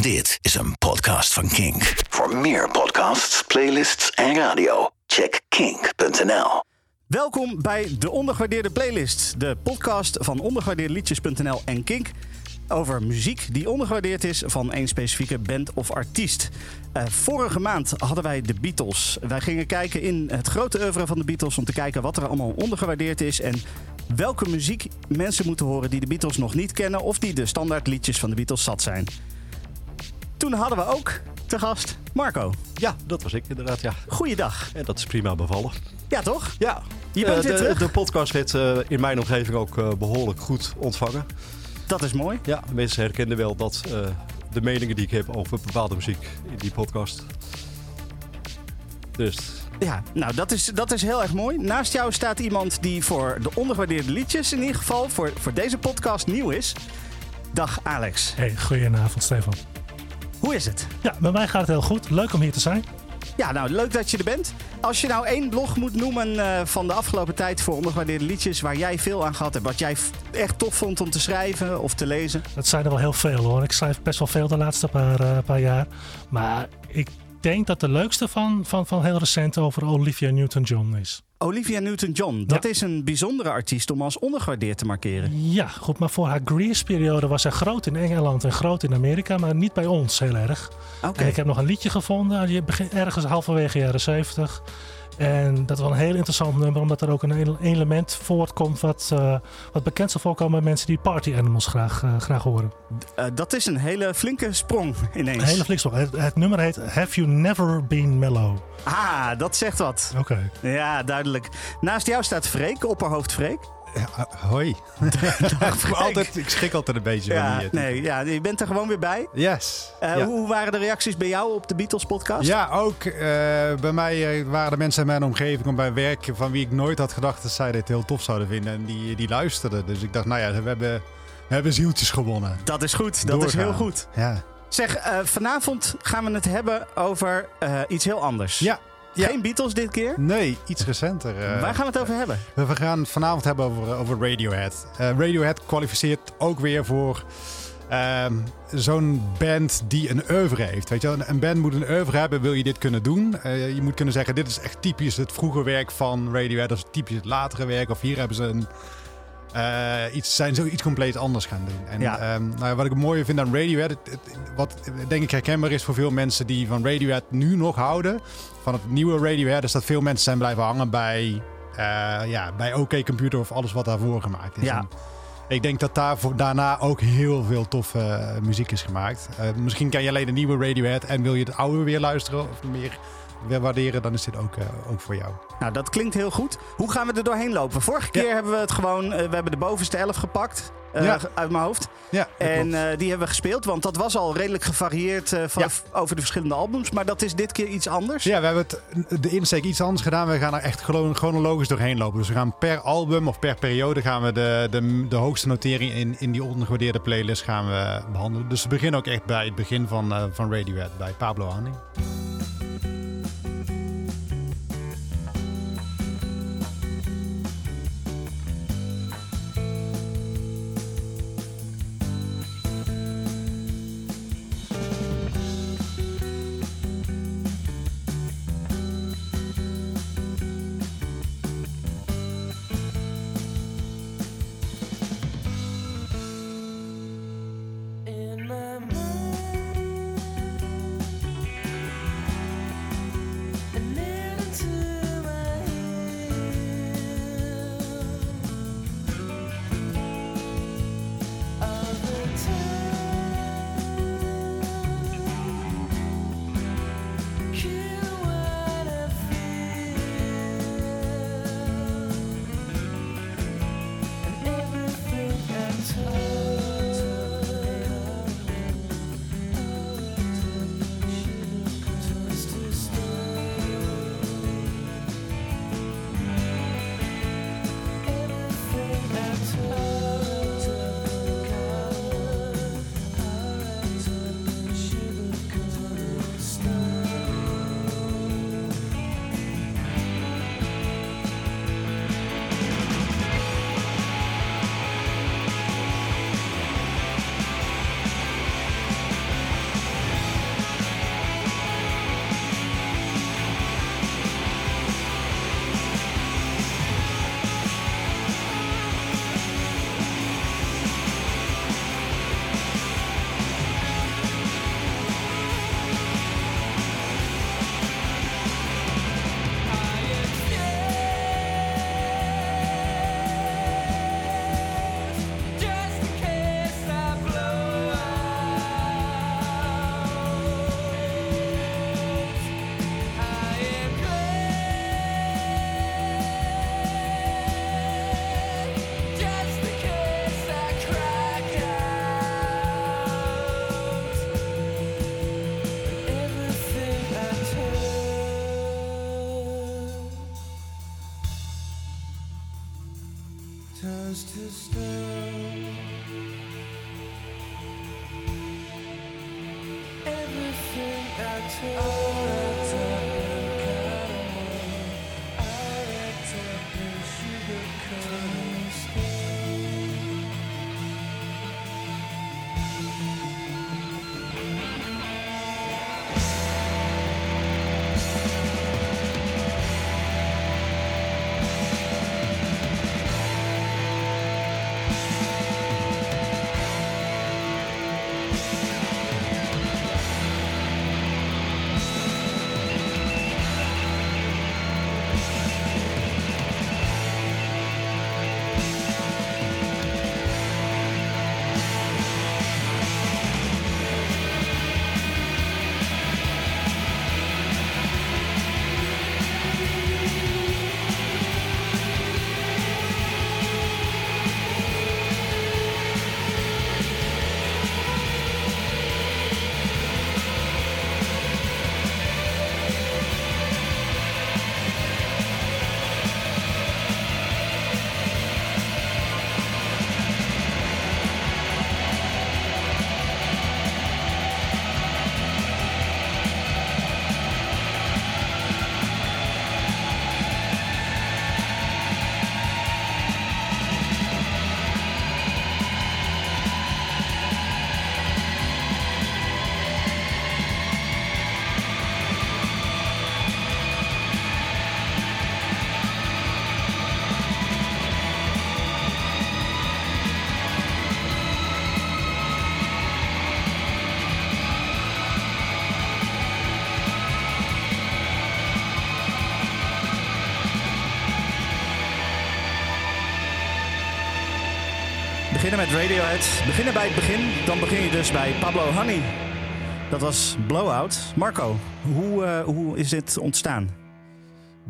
Dit is een podcast van Kink. Voor meer podcasts, playlists en radio, check kink.nl. Welkom bij de Ondergewaardeerde Playlist, de podcast van ondergewaardeerdeliedjes.nl en Kink over muziek die ondergewaardeerd is van één specifieke band of artiest. Uh, vorige maand hadden wij de Beatles. Wij gingen kijken in het grote oeuvre van de Beatles om te kijken wat er allemaal ondergewaardeerd is en welke muziek mensen moeten horen die de Beatles nog niet kennen of die de standaardliedjes van de Beatles zat zijn. Toen hadden we ook te gast Marco. Ja, dat was ik inderdaad, ja. Goeiedag. En dat is prima bevallen. Ja, toch? Ja. Je bent Eh, weer de, terug. de podcast werd eh, in mijn omgeving ook eh, behoorlijk goed ontvangen. Dat is mooi. Ja, mensen herkenden wel dat eh, de meningen die ik heb over bepaalde muziek in die podcast. Dus Ja, nou dat is, dat is heel erg mooi. Naast jou staat iemand die voor de ondergewaardeerde liedjes in ieder geval voor, voor deze podcast nieuw is. Dag Alex. Hey, goedenavond Stefan. Hoe is het? Ja, bij mij gaat het heel goed. Leuk om hier te zijn. Ja, nou leuk dat je er bent. Als je nou één blog moet noemen eh, van de afgelopen tijd voor ondergewaardeerde liedjes waar jij veel aan gehad hebt, wat jij echt tof vond om te schrijven of te lezen. Dat zijn er wel heel veel hoor. Ik schrijf best wel veel de laatste paar, eh, paar jaar. Maar ik denk dat de leukste van, van, van heel recent over Olivia Newton-John is. Olivia Newton-John, dat Ja. is een bijzondere artiest om als ondergewaardeerd te markeren. Ja, goed. Maar voor haar Grease-periode was zij groot in Engeland en groot in Amerika. Maar niet bij ons heel erg. Oké. En ik heb nog een liedje gevonden. Ergens halverwege jaren 70. En dat is wel een heel interessant nummer, omdat er ook een ele- element voortkomt wat, eh, wat bekend zal voorkomen bij mensen die party animals graag, eh, graag horen. Eh, dat is een hele flinke sprong ineens. Een hele fliksprong. Het, het nummer heet Have You Never Been Mellow. Ah, dat zegt wat. Oké. Ja, duidelijk. Naast jou staat Freek, opperhoofd Freek. Ja, eh, hoi. Altijd, ik schrik altijd een beetje van Ja, die... eh, nee, ja, je bent er gewoon weer bij. Yes. Eh, ja. Hoe waren de reacties bij jou op de Beatles podcast? Ja, ook eh, bij mij waren er mensen in mijn omgeving of bij werk van wie ik nooit had gedacht dat zij dit heel tof zouden vinden. En die, die luisterden. Dus ik dacht, nou ja, we hebben, we hebben zieltjes gewonnen. Dat is goed, dat is heel goed. Ja. Zeg, vanavond gaan we het hebben over iets heel anders. Ja. Ja. Geen Beatles dit keer. Nee, iets recenter. eh. Waar gaan we het over hebben? We gaan het vanavond hebben over, over Radiohead. Eh, Radiohead kwalificeert ook weer voor ehm, zo'n band die een oeuvre heeft. Weet je, wel? een band moet een oeuvre hebben, wil je dit kunnen doen. Eh, je moet kunnen zeggen, dit is echt typisch het vroege werk van Radiohead. Is typisch het latere werk. Of hier hebben ze een... eh, iets, zijn ze iets compleet anders gaan doen. En Ja. ehm, nou, wat ik het mooie vind aan Radiohead, het, het- wat denk ik herkenbaar is voor veel mensen die van Radiohead nu nog houden, van het nieuwe Radiohead, is dat veel mensen zijn blijven hangen bij, eh, ja, bij OK Computer of alles wat daarvoor gemaakt is. Ja. En ik denk dat daar voor, daarna ook heel veel toffe eh, muziek is gemaakt. Misschien ken je alleen de nieuwe Radiohead en wil je het oude weer luisteren of meer weer waarderen, dan is dit ook, ook voor jou. Nou, dat klinkt heel goed. Hoe gaan we er doorheen lopen? Vorige keer Ja. hebben we het gewoon... eh, we hebben de bovenste elf gepakt. eh, Ja. Uit mijn hoofd. Ja, En eh, die hebben we gespeeld. Want dat was al redelijk gevarieerd van, Ja. over de verschillende albums. Maar dat is dit keer iets anders. Ja, we hebben het, de insteek iets anders gedaan. We gaan er echt chrono- chronologisch doorheen lopen. Dus we gaan per album of per periode gaan we de, de, de hoogste notering in, in die ondergewaardeerde playlist gaan we behandelen. Dus we beginnen ook echt bij het begin van, van Radiohead, bij Pablo Honey. Beginnen met Radiohead. Beginnen bij het begin, dan begin je dus bij Pablo Honey. Dat was Blowout. Marco, hoe, uh, hoe is dit ontstaan?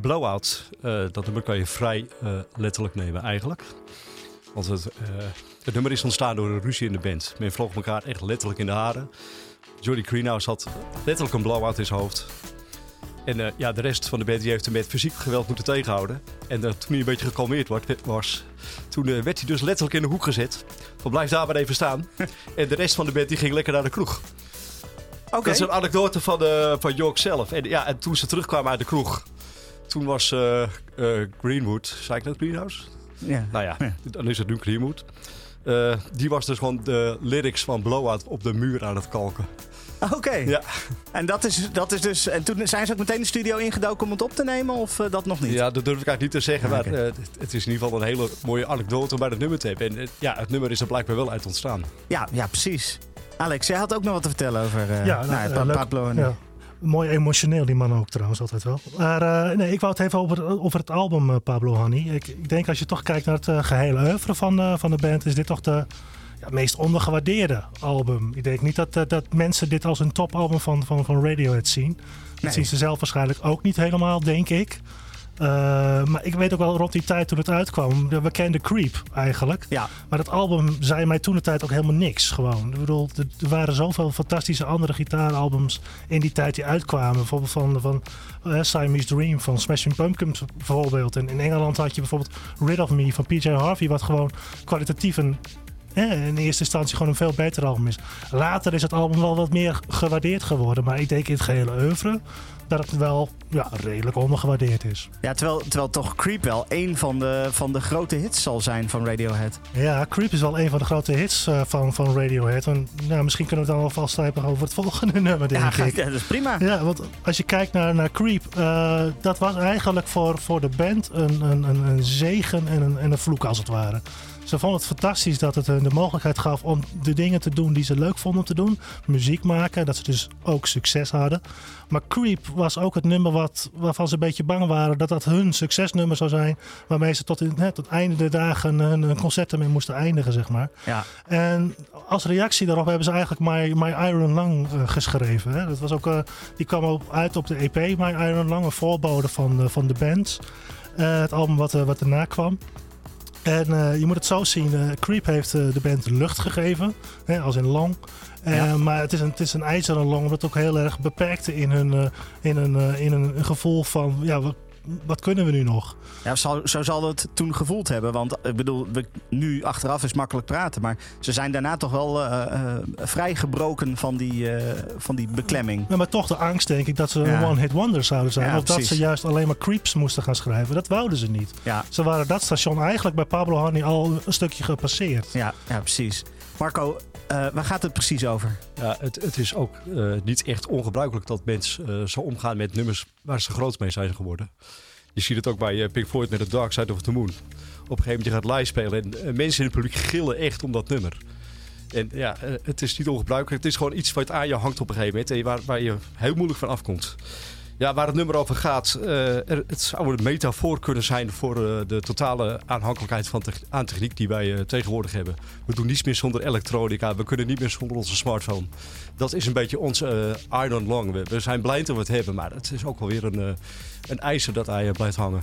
Blowout, uh, dat nummer kan je vrij uh, letterlijk nemen eigenlijk. Want het, het, nummer is ontstaan door een ruzie in de band. Men vloog elkaar echt letterlijk in de haren. Jordy Greenhouse had letterlijk een blowout in zijn hoofd. En ja, de rest van de band die heeft hem met fysiek geweld moeten tegenhouden. En toen hij een beetje gekalmeerd was, toen uh, werd hij dus letterlijk in de hoek gezet. Van blijf daar maar even staan. en de rest van de band die ging lekker naar de kroeg. Okay. Dat is een anekdote van, uh, van York zelf. En, ja, en toen ze terugkwamen uit de kroeg, toen was Greenwood, zei ik dat Greenhouse? Ja. Nou ja, dan is het nu Greenwood. die was dus gewoon de lyrics van Blowout op de muur aan het kalken. Oké. Ja. En dat is, dat is dus. En toen zijn ze ook meteen de studio ingedoken om het op te nemen, of uh, dat nog niet? Ja, dat durf ik eigenlijk niet te zeggen. maar uh, het is in ieder geval een hele mooie anekdote om bij het nummer te hebben. En uh, ja, het nummer is er blijkbaar wel uit ontstaan. Ja, ja precies. Alex, jij had ook nog wat te vertellen over ja, nou, nou, Pablo. En, ja. Mooi emotioneel, die man ook trouwens, altijd wel. Maar nee, ik wou het even over, over het album Pablo Honey. Ik, ik, denk als je toch kijkt naar het gehele oeuvre van, van de band, is dit toch de ja, meest ondergewaardeerde album. Ik denk niet dat, dat, dat mensen dit als een topalbum van, van, van Radiohead zien. Dat zien ze zelf waarschijnlijk ook niet helemaal, denk ik. Uh, maar ik weet ook wel rond die tijd toen het uitkwam. We kenden Creep eigenlijk. Ja. Maar dat album zei mij toen de tijd ook helemaal niks. Gewoon. Ik bedoel, er waren zoveel fantastische andere gitaaralbums in die tijd die uitkwamen. Bijvoorbeeld van, van uh, Siamese Dream van Smashing Pumpkins bijvoorbeeld. En in Engeland had je bijvoorbeeld Rid of Me van PJ Harvey. Wat gewoon kwalitatief een in eerste instantie gewoon een veel beter album is. Later is het album wel wat meer gewaardeerd geworden. Maar ik denk in het gehele oeuvre dat het wel ja, redelijk ondergewaardeerd is. Ja, terwijl, terwijl toch Creep wel een van de, van de grote hits zal zijn van Radiohead. Ja, Creep is wel een van de grote hits uh, van, van Radiohead. En, nou, misschien kunnen we het dan alvast hebben over het volgende nummer, denk ja, ik. Ja, dat is prima. Ja, want als je kijkt naar, naar Creep, uh, dat was eigenlijk voor, voor de band een, een, een, zegen en een, en een vloek als het ware. Ze vonden het fantastisch dat het hun de mogelijkheid gaf om de dingen te doen die ze leuk vonden om te doen. Muziek maken, dat ze dus ook succes hadden. Maar Creep was ook het nummer wat, waarvan ze een beetje bang waren dat dat hun succesnummer zou zijn. Waarmee ze tot, in, hè, tot einde de dagen hun concerten mee moesten eindigen, zeg maar. Ja. En als reactie daarop hebben ze eigenlijk My, My Iron Lung uh, geschreven. Hè. Dat was ook, uh, die kwam ook uit op de EP My Iron Lung, een voorbode van, uh, van de band. het album wat, wat erna kwam. En uh, je moet het zo zien, uh, Creep heeft uh, de band lucht gegeven, hè, als in long. Ja. Maar het is, een, het is een ijzeren long, dat ook heel erg beperkte in hun, in een, in een, gevoel van, ja, we wat kunnen we nu nog? Ja, zo, zo zal het toen gevoeld hebben. Want ik bedoel, we, nu achteraf is makkelijk praten. Maar ze zijn daarna toch wel uh, uh, vrijgebroken van die, uh, van die beklemming. Ja, maar toch de angst, denk ik, dat ze een one-hit wonder zouden zijn. Ja, of precies. dat ze juist alleen maar creeps moesten gaan schrijven. Dat wouden ze niet. Ja. Ze waren dat station eigenlijk bij Pablo Honey al een stukje gepasseerd. Ja, ja precies. Marco, uh, waar gaat het precies over? Ja, het, het is ook uh, niet echt ongebruikelijk dat mensen uh, zo omgaan met nummers waar ze groot mee zijn geworden. Je ziet het ook bij Pink Floyd met The Dark Side of the Moon. Op een gegeven moment je gaat live spelen en mensen in het publiek gillen echt om dat nummer. En ja, het is niet ongebruikelijk. Het is gewoon iets wat aan je hangt op een gegeven moment en waar, waar je heel moeilijk van afkomt. Ja, waar het nummer over gaat, uh, het zou een metafoor kunnen zijn voor uh, de totale aanhankelijkheid van te aan techniek die wij uh, tegenwoordig hebben. We doen niets meer zonder elektronica, we kunnen niet meer zonder onze smartphone. Dat is een beetje ons iron long. We, we, zijn blij dat we het hebben, maar het is ook wel weer een, een ijzer dat hij blijft hangen.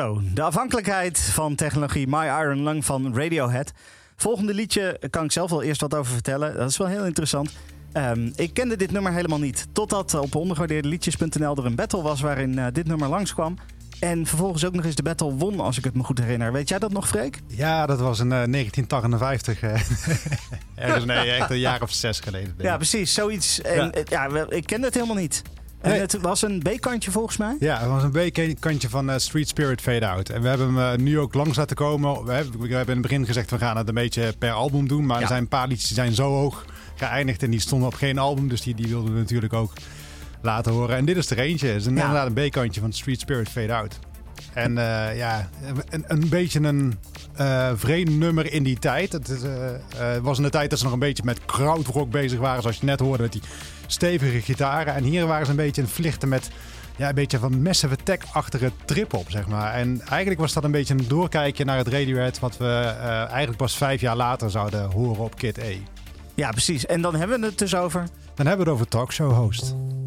Zo, de afhankelijkheid van technologie My Iron Lung van Radiohead. Volgende liedje kan ik zelf wel eerst wat over vertellen. Dat is wel heel interessant. Ehm, ik kende dit nummer helemaal niet. Totdat op ondergewaardeerdeliedjes.nl er een battle was waarin uh, dit nummer langskwam. En vervolgens ook nog eens de battle won, als ik het me goed herinner. Weet jij dat nog, Freek? Ja, dat was in uh, 1958. Ergens nee, echt een jaar of zes geleden. Ja, precies. Zoiets. En, ja. ja ik kende het helemaal niet. En het was een B-kantje volgens mij? Ja, het was een B-kantje van uh, Street Spirit Fade Out. En we hebben hem uh, nu ook langs laten komen. We hebben, we hebben in het begin gezegd, we gaan het een beetje per album doen. Maar er zijn een paar liedjes die zijn zo hoog geëindigd en die stonden op geen album. Dus die, die wilden we natuurlijk ook laten horen. En dit is er eentje. Het is een, inderdaad een B-kantje van Street Spirit Fade Out. En uh, ja, een, een, beetje een uh, vreemd nummer in die tijd. Het uh, was in de tijd dat ze nog een beetje met krautrock bezig waren. Zoals je net hoorde met die stevige gitaren. En hier waren ze een beetje een vlichten met ja, een beetje van Massive Attack-achtige trip-op, zeg maar. En eigenlijk was dat een beetje een doorkijkje naar het Radiohead... wat we eigenlijk pas vijf jaar later zouden horen op Kid A. Ja, precies. En dan hebben we het dus over... Dan hebben we het over talkshow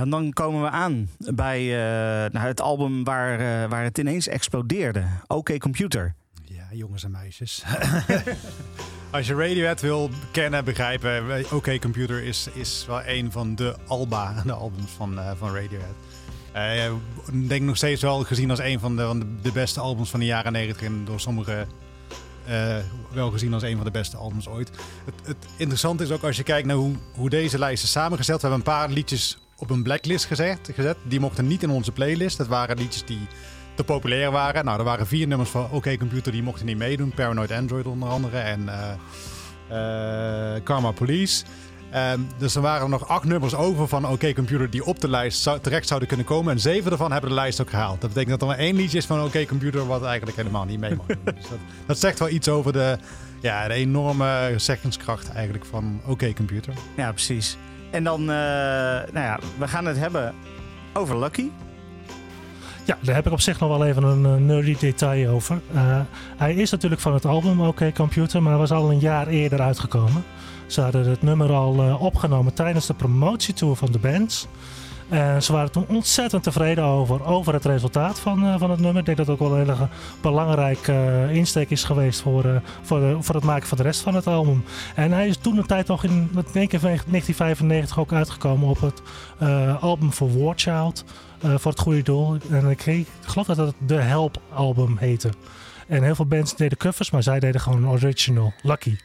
En dan komen we aan bij uh, nou, het album waar, uh, waar het ineens explodeerde. OK Computer. Ja, jongens en meisjes. Als je Radiohead wil kennen, begrijpen, OK Computer is, is wel een van de Alba, de albums van, van Radiohead. Ik denk nog steeds wel gezien als een van de, van de beste albums van de jaren 90 en door sommigen uh, wel gezien als een van de beste albums ooit. Het, het interessante is ook als je kijkt naar hoe, hoe deze lijst is samengesteld. We hebben een paar liedjes op een blacklist gezet, gezet. Die mochten niet in onze playlist. Dat waren liedjes die te populair waren. Nou, er waren vier nummers van OK Computer die mochten niet meedoen. Paranoid Android onder andere en uh, uh, Karma Police. Um, dus er waren nog acht nummers over van OK Computer die op de lijst zou, terecht zouden kunnen komen. En zeven ervan hebben de lijst ook gehaald. Dat betekent dat er maar één liedje is van OK Computer wat eigenlijk helemaal niet mee mag doen. dus dat, dat, zegt wel iets over de, ja, de enorme zeggingskracht eigenlijk van OK Computer. Ja, precies. En dan, uh, nou ja, we gaan het hebben over Lucky. Ja, daar heb ik op zich nog wel even een nerdy detail over. Uh, hij is natuurlijk van het album OK Computer, maar was al een jaar eerder uitgekomen. Ze hadden het nummer al opgenomen tijdens de promotietour van de band. En ze waren toen ontzettend tevreden over, over het resultaat van, uh, van het nummer. Ik denk dat het ook wel een hele belangrijke uh, insteek is geweest voor, uh, voor, de, voor het maken van de rest van het album. En hij is toen een tijd nog in, ik denk in 1995 ook uitgekomen op het album voor War Child. voor het goede doel. En ik, ik geloof dat het de Help album heette. En heel veel bands deden covers, maar zij deden gewoon original. Lucky.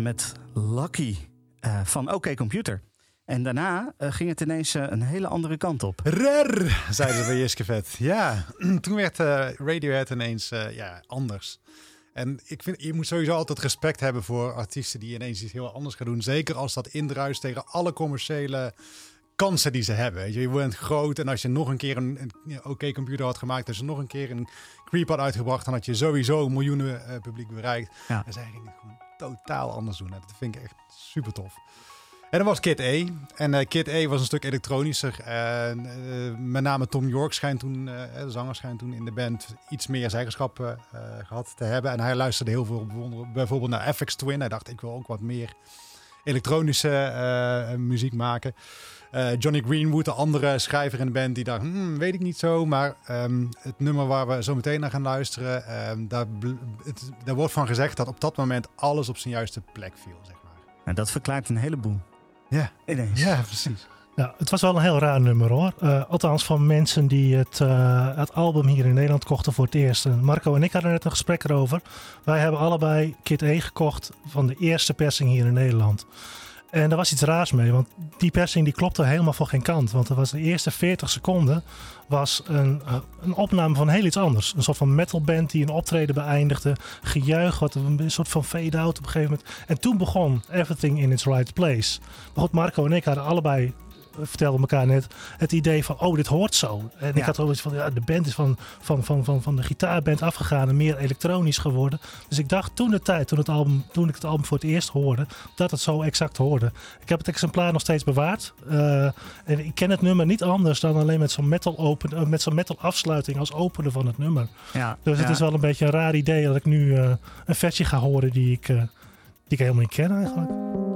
Met Lucky uh, van OK Computer. En daarna uh, ging het ineens uh, een hele andere kant op. Rer, zeiden ze bij Jiskevet. Ja, toen werd Radiohead ineens ja, anders. En ik vind, je moet sowieso altijd respect hebben voor artiesten die ineens iets heel anders gaan doen. Zeker als dat indruist tegen alle commerciële kansen die ze hebben. Je, bent groot en als je nog een keer een, een oké computer had gemaakt, als je nog een keer een creep had uitgebracht, dan had je sowieso miljoenen uh, publiek bereikt. Ja. En zij gingen het gewoon totaal anders doen. Dat vind ik echt super tof. En dan was Kid A. En uh, Kid A was een stuk elektronischer. En uh, met name Tom York schijnt toen, uh, de zanger schijnt toen in de band iets meer zeggenschap gehad te hebben. En hij luisterde heel veel bijvoorbeeld naar FX Twin. Hij dacht, ik wil ook wat meer elektronische muziek maken. Johnny Greenwood, de andere schrijver in de band, die dacht, hmm, weet ik niet zo. Maar um, het nummer waar we zo meteen naar gaan luisteren, um, daar, het, daar wordt van gezegd dat op dat moment alles op zijn juiste plek viel. Zeg maar. En dat verklaart een heleboel. Ja, ineens. Ja, precies. Ja, het was wel een heel raar nummer hoor. Uh, althans van mensen die het, uh, het album hier in Nederland kochten voor het eerst. En Marco en ik hadden net een gesprek erover. Wij hebben allebei Kit E gekocht van de eerste persing hier in Nederland. En daar was iets raars mee, want die persing die klopte helemaal voor geen kant. Want er was de eerste 40 seconden was een, eh, een opname van heel iets anders. Een soort van metalband die een optreden beëindigde. Gejuich, wat een soort van fade-out op een gegeven moment. En toen begon Everything in its Right Place. Maar Marco en ik hadden allebei vertelden elkaar net het idee van, oh, dit hoort zo. En ik had ook iets van, ja, de band is van, van, van, van, van de gitaarband afgegaan en meer elektronisch geworden. Dus ik dacht toen de tijd, toen, het album, toen ik het album voor het eerst hoorde, dat het zo exact hoorde. Ik heb het exemplaar nog steeds bewaard. Uh, en ik ken het nummer niet anders dan alleen met zo'n metal, open, uh, met zo'n metal afsluiting als opener van het nummer. Ja, dus het is wel een beetje een raar idee dat ik nu uh, een versie ga horen die ik, die ik helemaal niet ken eigenlijk.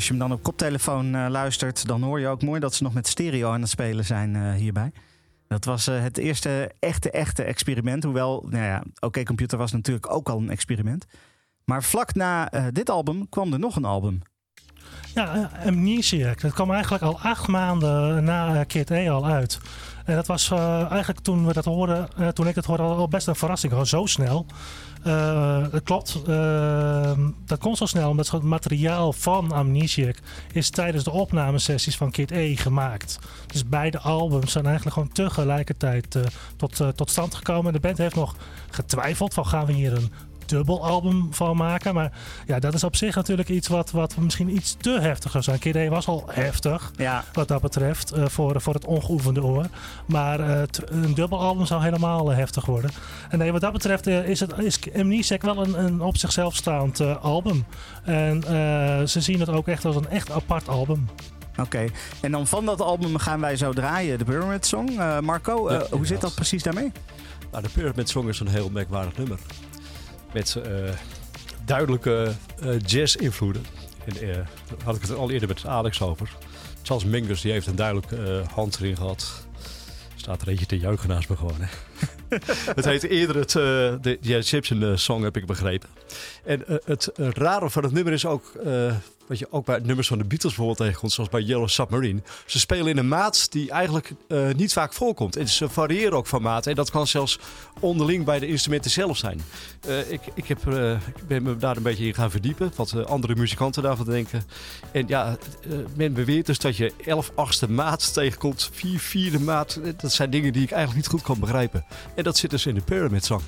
Als je hem dan op koptelefoon uh, luistert, dan hoor je ook mooi dat ze nog met stereo aan het spelen zijn uh, hierbij. Dat was uh, het eerste echte, echte experiment. Hoewel, nou ja, Oké Computer was natuurlijk ook al een experiment. Maar vlak na dit album kwam er nog een album. Ja, Amnesiac. Dat kwam eigenlijk al acht maanden na Kid A al uit. En dat was uh, eigenlijk toen we dat hoorden, toen ik het hoorde, al best een verrassing. Gewoon zo snel. Dat klopt. dat komt zo snel omdat het materiaal van Amnesiac is tijdens de opnamesessies van Kid E gemaakt. Dus beide albums zijn eigenlijk gewoon tegelijkertijd tot, tot stand gekomen. De band heeft nog getwijfeld van gaan we hier een dubbelalbum van maken. Maar ja, dat is op zich natuurlijk iets wat, wat misschien iets te heftig zou zijn. Kid was al heftig, ja. wat dat betreft, uh, voor, voor het ongeoefende oor. Maar uh, een dubbelalbum zou helemaal uh, heftig worden. En nee, wat dat betreft is, het, is Amnesiac wel een, een op zichzelf staand album. En ze zien het ook echt als een echt apart album. Oké, en dan van dat album gaan wij zo draaien, de Pyramid Song. Marco, ja, hoe zit dat precies daarmee? Nou, de Pyramid Song is een heel merkwaardig nummer met uh, duidelijke uh, jazz-invloeden. En uh, had ik het al eerder met Alex over. Charles Mingus die heeft een duidelijke hand erin gehad. Staat er eentje te juichen naast me gewoon. Het heet eerder het, de Egyptian Song, heb ik begrepen. En het rare van het nummer is ook wat je ook bij nummers van de Beatles bijvoorbeeld tegenkomt, zoals bij Yellow Submarine. Ze spelen in een maat die eigenlijk uh, niet vaak voorkomt. En ze variëren ook van maat. En dat kan zelfs onderling bij de instrumenten zelf zijn. Uh, ik, ik, heb, uh, ik ben me daar een beetje in gaan verdiepen, wat andere muzikanten daarvan denken. En ja, men beweert dus dat je 11 achtste maat tegenkomt, 4 vierde maat. Dat zijn dingen die ik eigenlijk niet goed kan begrijpen. En dat zit dus in de Pyramid Song.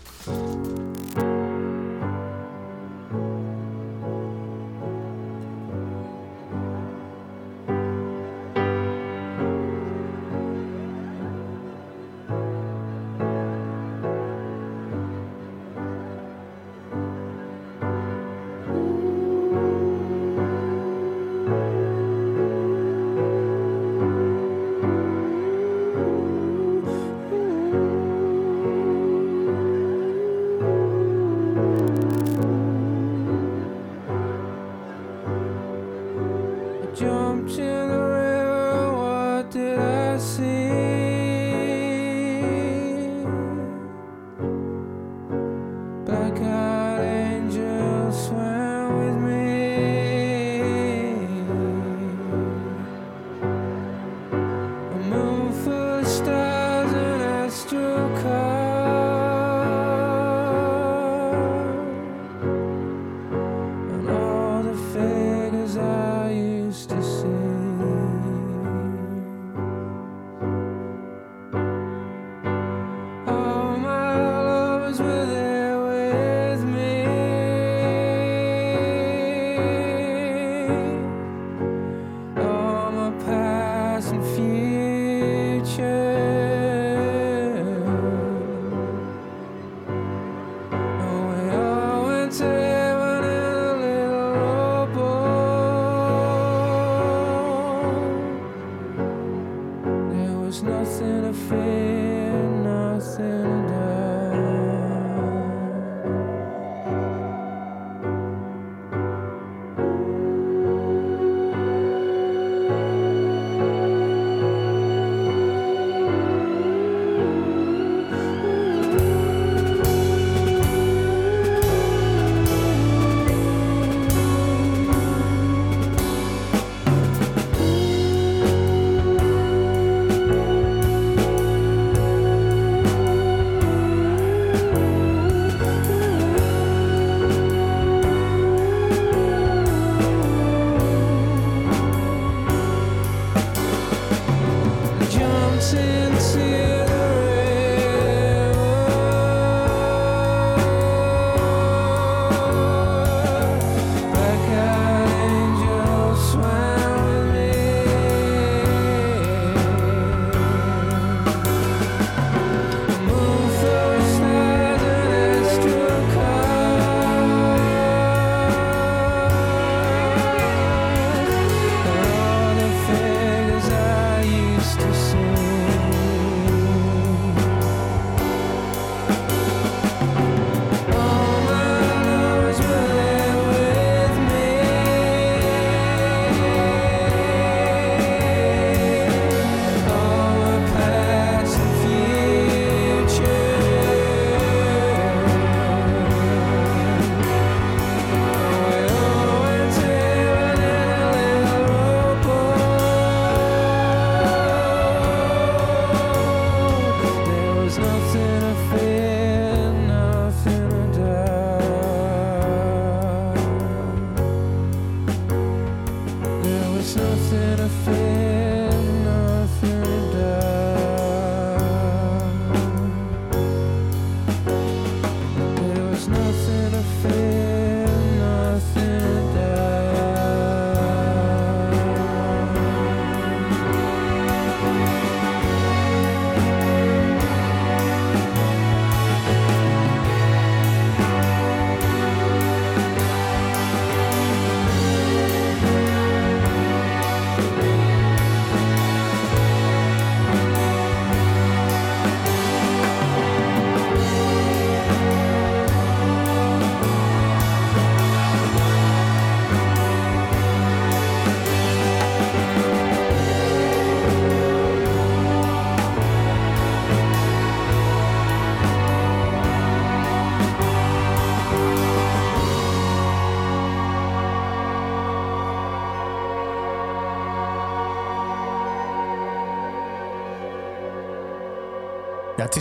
see.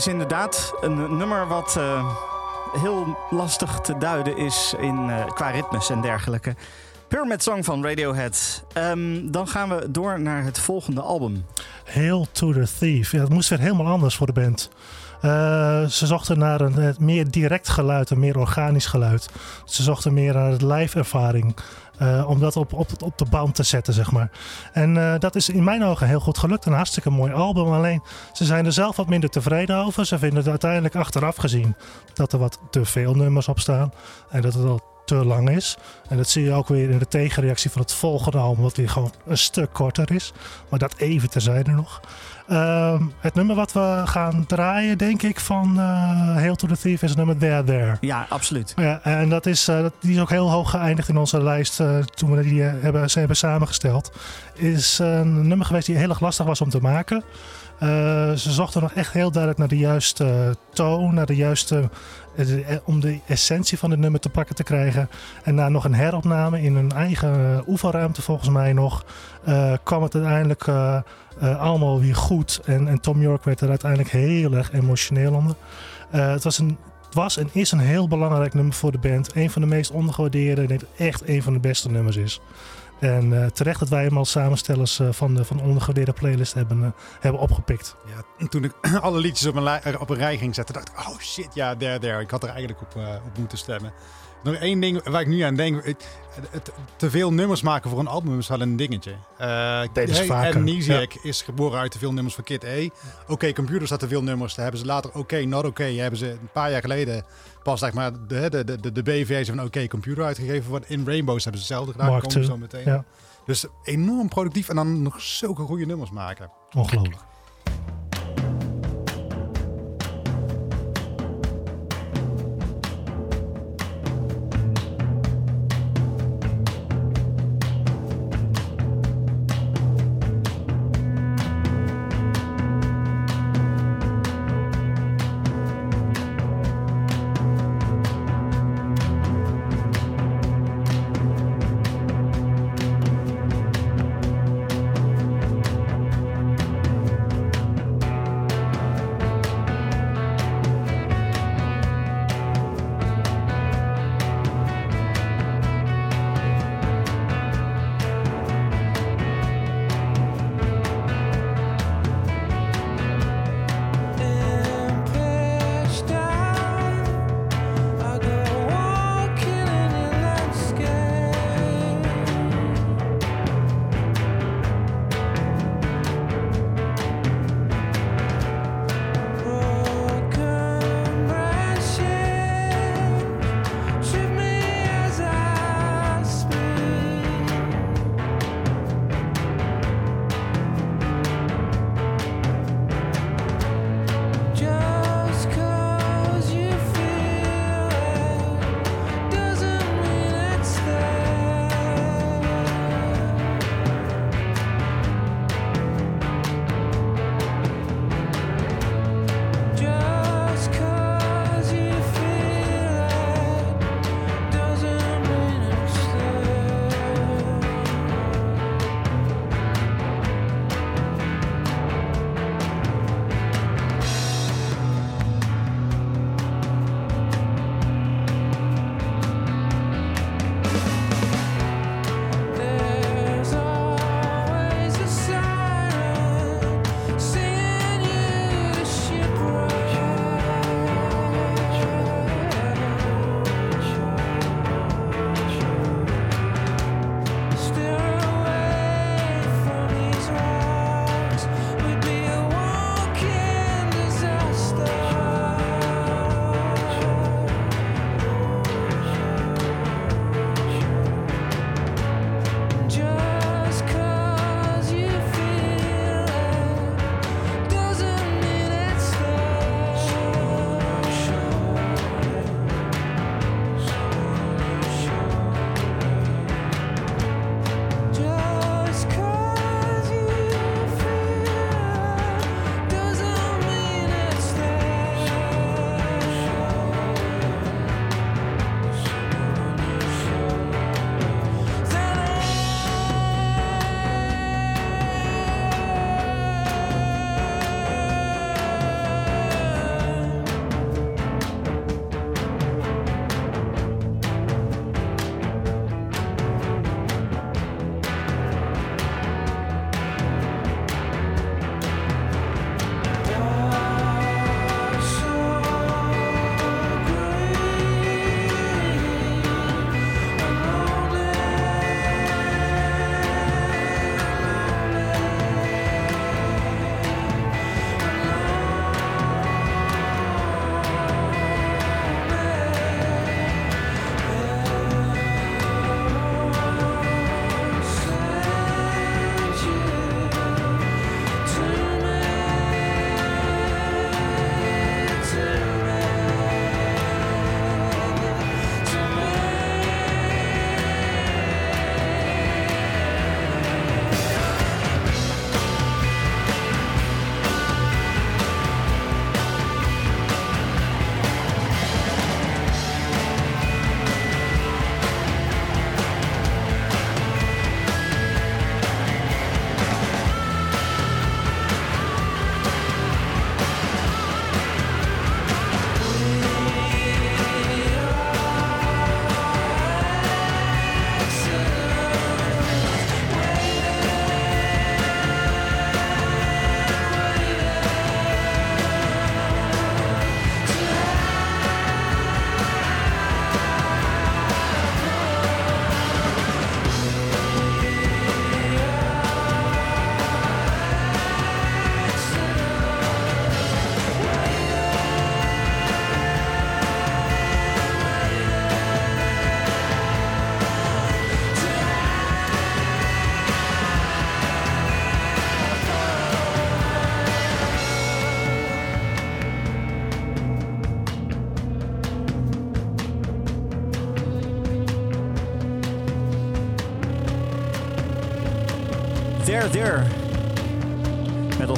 Is inderdaad een nummer wat uh, heel lastig te duiden is in, uh, qua ritmes en dergelijke. Pyramid Song van Radiohead. Um, dan gaan we door naar het volgende album. Hail to the Thief. Ja, het moest weer helemaal anders voor de band. Uh, ze zochten naar een, meer direct geluid, een meer organisch geluid. Ze zochten meer naar de live ervaring. Uh, om dat op, op, op de band te zetten, zeg maar. En uh, dat is in mijn ogen heel goed gelukt. Een hartstikke mooi album. Alleen ze zijn er zelf wat minder tevreden over. Ze vinden het uiteindelijk achteraf gezien dat er wat te veel nummers op staan. En dat het al te lang is. En dat zie je ook weer in de tegenreactie van het volgende album, wat weer gewoon een stuk korter is. Maar dat even terzijde nog. Ehm, het nummer wat we gaan draaien, denk ik, van uh, Hail to the Thief is het nummer There There. Ja, absoluut. Ja, en dat is, uh, die is ook heel hoog geëindigd in onze lijst uh, toen we die hebben, ze hebben samengesteld. Is een nummer geweest die heel erg lastig was om te maken. ze zochten nog echt heel duidelijk naar de juiste toon, naar de juiste om de essentie van het nummer te pakken te krijgen. En na nog een heropname in een eigen oefenruimte volgens mij nog, kwam het uiteindelijk allemaal weer goed. En, en Tom York werd er uiteindelijk heel erg emotioneel onder. Het was een was en is een heel belangrijk nummer voor de band. Een van de meest ondergewaardeerde en echt een van de beste nummers is. En uh, terecht dat wij hem als samenstellers uh, van de van de ondergewaardeerde playlist hebben, uh, hebben opgepikt. Ja, toen ik alle liedjes op een, op een rij ging zetten, dacht ik, oh shit, ja, there, there. Ik had er eigenlijk op, op moeten stemmen. Nog één ding waar ik nu aan denk. Het, te veel nummers maken voor een album is wel een dingetje. Uh, Deze vaker. Niziak is geboren uit te veel nummers van Kid A. Oké, okay, Computers had te veel nummers. Daar hebben ze later Oké, okay, Not Oké. Okay, hebben ze een paar jaar geleden pas zeg maar, de, de, de, de B-versie van Oké Computer uitgegeven. In Rainbows hebben ze hetzelfde gedaan. Mark komen zo meteen. Ja. Dus enorm productief en dan nog zulke goede nummers maken. Ongelooflijk.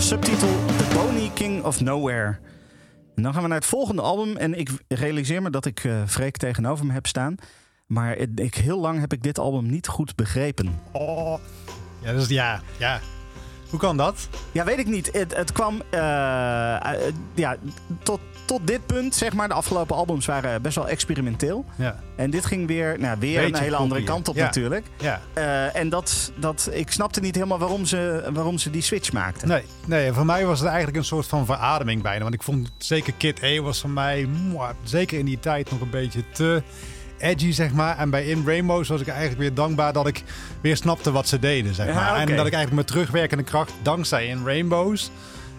Subtitel The Bony King of Nowhere. En dan gaan we naar het volgende album. En ik realiseer me dat ik uh, Freek tegenover me heb staan. Maar ik, heel lang heb ik dit album niet goed begrepen. Oh. Ja, dus ja, ja. Hoe kan dat? Ja, weet ik niet. Het, het kwam uh, ja, tot, tot dit punt, zeg maar. De afgelopen albums waren best wel experimenteel. Ja. En dit ging weer, nou, weer een hele andere kant op natuurlijk. Ja. Uh, en dat, dat, ik snapte niet helemaal waarom ze, waarom ze die switch maakten. Nee, nee, voor mij was het eigenlijk een soort van verademing bijna. Want ik vond zeker Kid A was voor mij, zeker in die tijd, nog een beetje te edgy, zeg maar. En bij In Rainbows was ik eigenlijk weer dankbaar dat ik weer snapte wat ze deden, zeg maar. En dat ik eigenlijk met terugwerkende kracht, dankzij In Rainbows...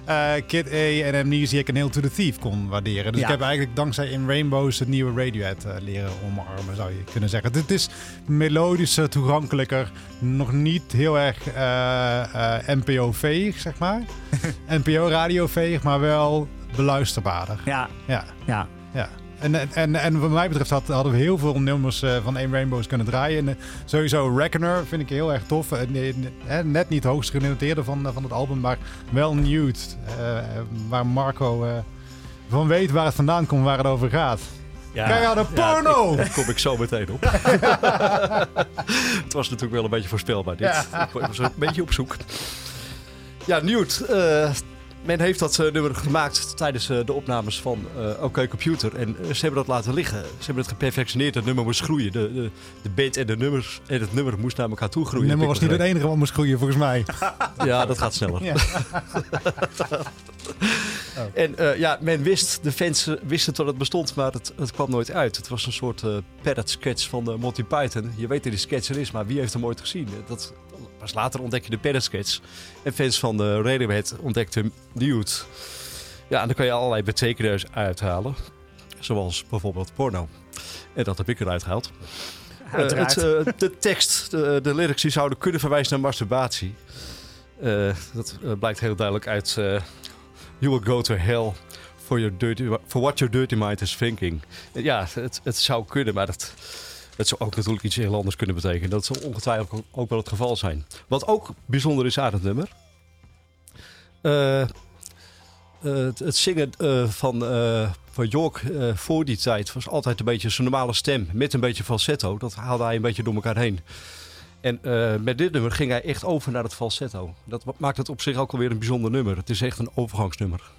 Uh, Kid A en Amnesiac en Hail to the Thief kon waarderen. Dus ik heb eigenlijk dankzij In Rainbows het nieuwe Radiohead uh, leren omarmen, zou je kunnen zeggen. Het is melodischer, toegankelijker, nog niet heel erg uh, NPO-veeg, zeg maar. NPO-radioveeg, maar wel beluisterbaarder. Ja. Ja. ja. ja. En, en, en wat mij betreft hadden we heel veel nummers uh, van één Rainbows kunnen draaien. En, uh, sowieso Reckoner vind ik heel erg tof. Uh, net niet hoogst genoteerde van, van het album, maar wel Nude. waar Marco van weet waar het vandaan komt, waar het over gaat. Ja, Kijk de porno! Ja, daar kom ik zo meteen op. het was natuurlijk wel een beetje voorspelbaar dit. Ik was een beetje op zoek. Ja, Newt men heeft dat uh, nummer gemaakt tijdens uh, de opnames van uh, OK Computer. En ze hebben dat laten liggen. Ze hebben het geperfectioneerd. Het nummer moest groeien. De, de, de band en, de nummers, en het nummer moest naar elkaar toe groeien. Het nummer was niet het enige wat moest groeien, volgens mij. ja, dat gaat sneller. Ja. En ja, men wist, de fans wisten dat het bestond, maar het, het kwam nooit uit. Het was een soort uh, parrot sketch van Monty Python. Je weet dat die sketch er is, maar wie heeft hem ooit gezien? Dat, Pas later ontdek je de Parrot En fans van de Radiohead ontdekten Nude. Ja, en dan kan je allerlei betekenissen uithalen. Zoals bijvoorbeeld porno. En dat heb ik eruit gehaald. Uh, het, uh, de tekst, de, de, lyrics, die zouden kunnen verwijzen naar masturbatie. Uh, dat blijkt heel duidelijk uit You will go to hell for, your dirty, for what your dirty mind is thinking. Ja, het, het zou kunnen, maar dat het zou ook natuurlijk iets heel anders kunnen betekenen. Dat zal ongetwijfeld ook wel het geval zijn. Wat ook bijzonder is aan het nummer. Uh, het, zingen uh, van, van York voor die tijd was altijd een beetje zijn normale stem. Met een beetje falsetto. Dat haalde hij een beetje door elkaar heen. En met dit nummer ging hij echt over naar het falsetto. Dat maakt het op zich ook alweer een bijzonder nummer. Het is echt een overgangsnummer.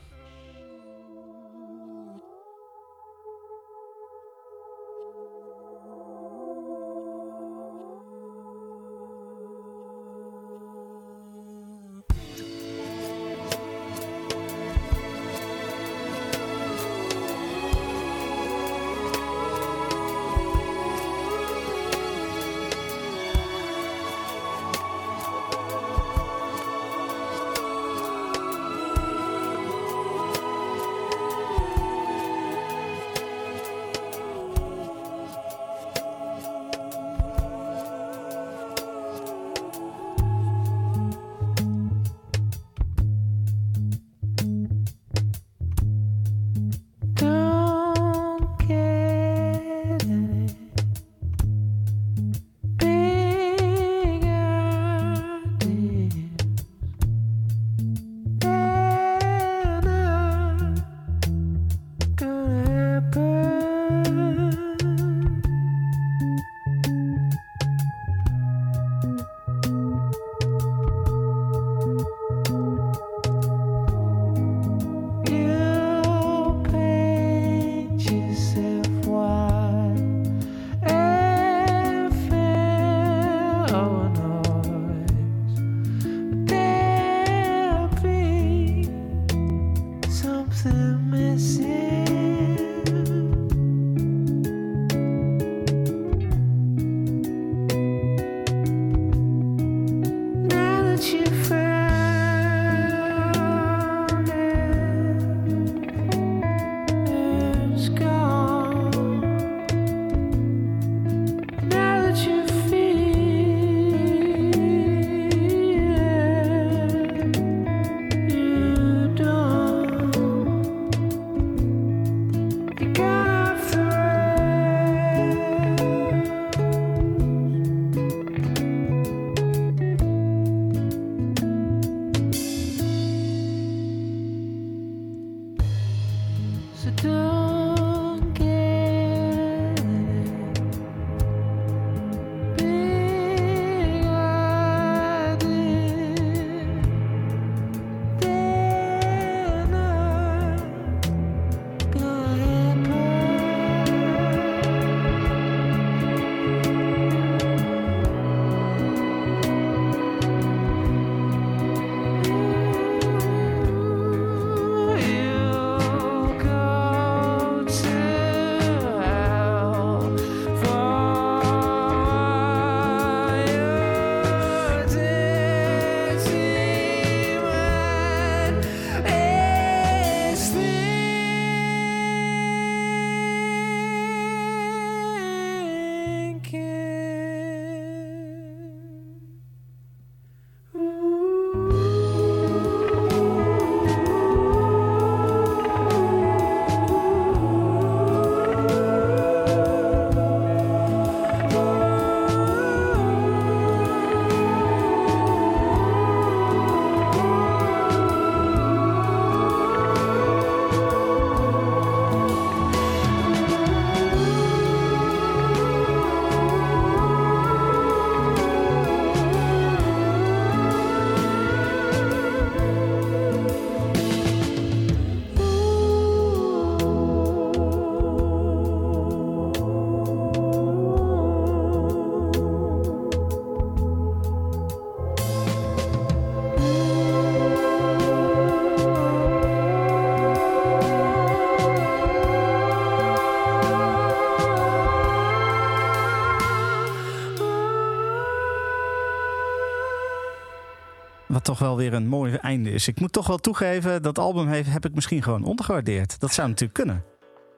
Wel weer een mooi einde is. Ik moet toch wel toegeven, dat album heeft, heb ik misschien gewoon ondergewaardeerd. Dat zou natuurlijk kunnen.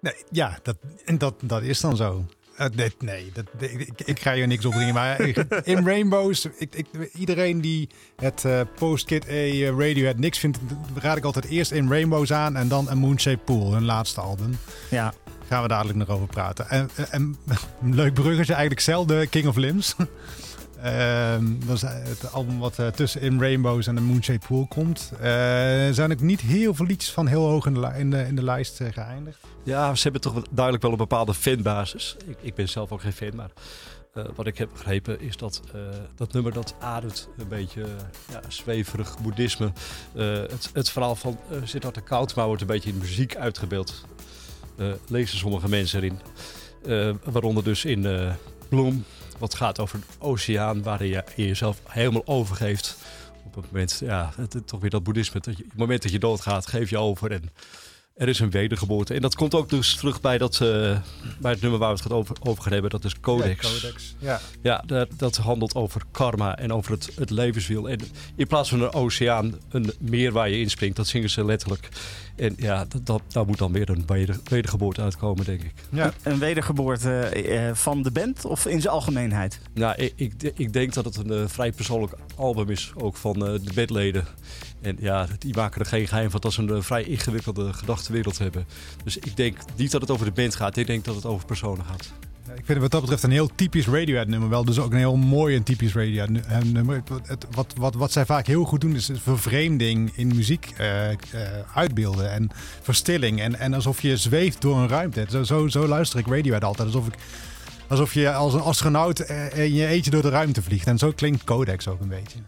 Nee, ja, dat, dat, dat is dan zo. Uh, nee, nee dat, ik, ik, ga hier niks opdringen. Maar in Rainbows, ik, iedereen die het uh, Post-Kid A Radiohead niks vindt, raad ik altijd eerst in Rainbows aan en dan een Moonshaped Pool, hun laatste album. Ja. Gaan we dadelijk nog over praten. En, en leuk bruggetje, eigenlijk zelden King of Limbs. Uh, dat is het album wat uh, tussen In Rainbows en de Moonshaped Pool komt. Uh, zijn ook niet heel veel liedjes van heel hoog in de, in de, lijst geëindigd. Ja, ze hebben toch duidelijk wel een bepaalde fanbasis. Ik, ik ben zelf ook geen fan, maar wat ik heb begrepen is dat dat nummer dat ademt een beetje ja, zweverig boeddhisme. het, het verhaal van uh, Siddhartha Koudma wordt een beetje in muziek uitgebeeld. lezen sommige mensen erin. waaronder dus in Bloem, wat gaat over een oceaan waarin je jezelf helemaal overgeeft. Op het moment, ja, het, toch weer dat boeddhisme. Dat je, het moment dat je doodgaat, geef je over en er is een wedergeboorte. En dat komt ook dus terug bij, dat, uh, bij het nummer waar we het over, over gaan hebben. Dat is Codex. Ja, Codex. Ja, ja dat, dat, handelt over karma en over het, het levenswiel. En in plaats van een oceaan, een meer waar je inspringt. Dat zingen ze letterlijk. En ja, dat, dat, daar moet dan weer een wedergeboorte uitkomen, denk ik. Ja. Een wedergeboorte eh, van de band of in zijn algemeenheid? Nou, ik, ik, ik denk dat het een uh, vrij persoonlijk album is, ook van uh, de bandleden. En ja, die maken er geen geheim van dat ze een vrij ingewikkelde gedachtenwereld hebben. Dus ik denk niet dat het over de band gaat, ik denk dat het over personen gaat. Ik vind wat dat betreft een heel typisch Radiohead nummer wel. Dus ook een heel mooi en typisch Radiohead nummer. wat, wat, wat zij vaak heel goed doen is vervreemding in muziek uh, uh, uitbeelden. En verstilling. En, en alsof je zweeft door een ruimte. Zo, zo, zo luister ik Radiohead altijd. Alsof, ik, alsof je als een astronaut in je eentje door de ruimte vliegt. En zo klinkt Codex ook een beetje.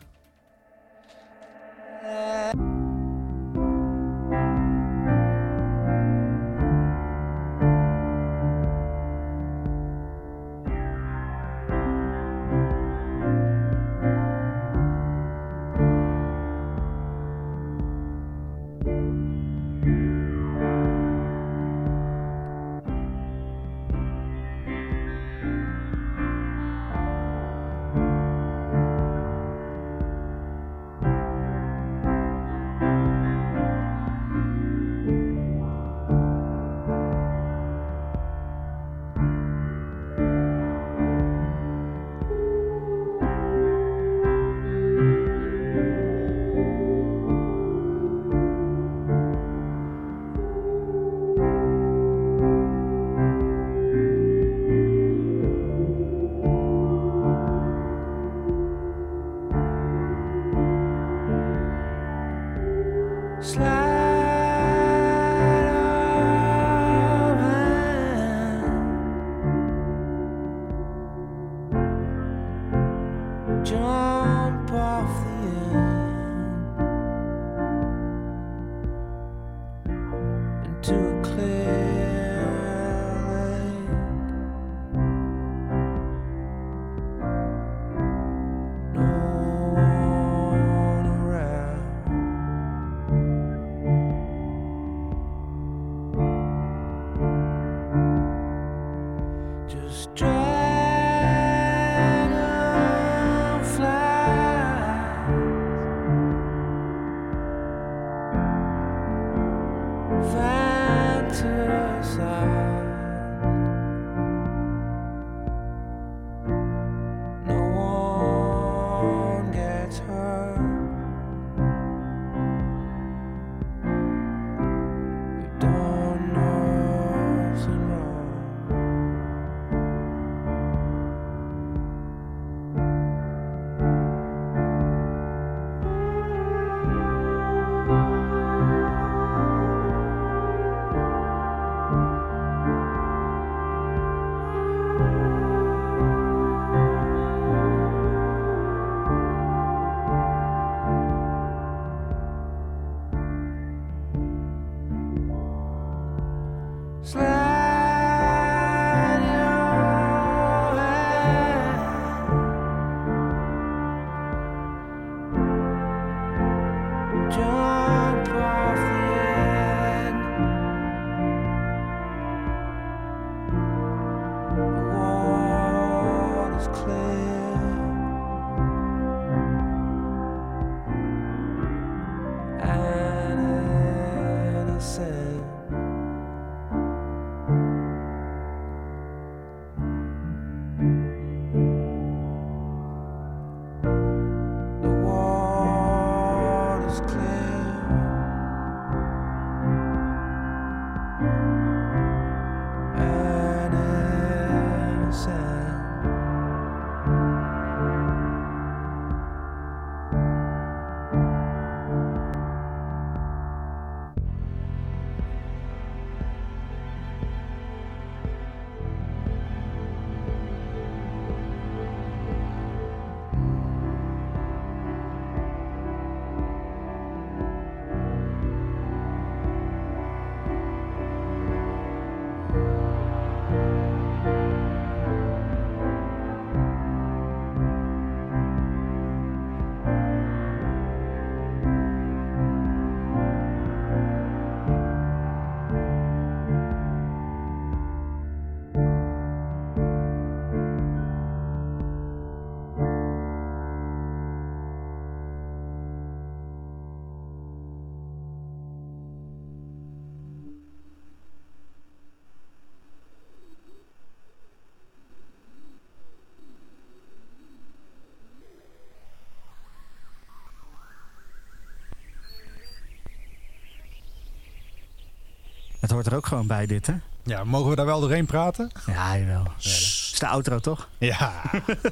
Hoort er ook gewoon bij, dit, hè? Ja, mogen we daar wel doorheen praten? Ja, jawel. Is de outro, toch? Ja.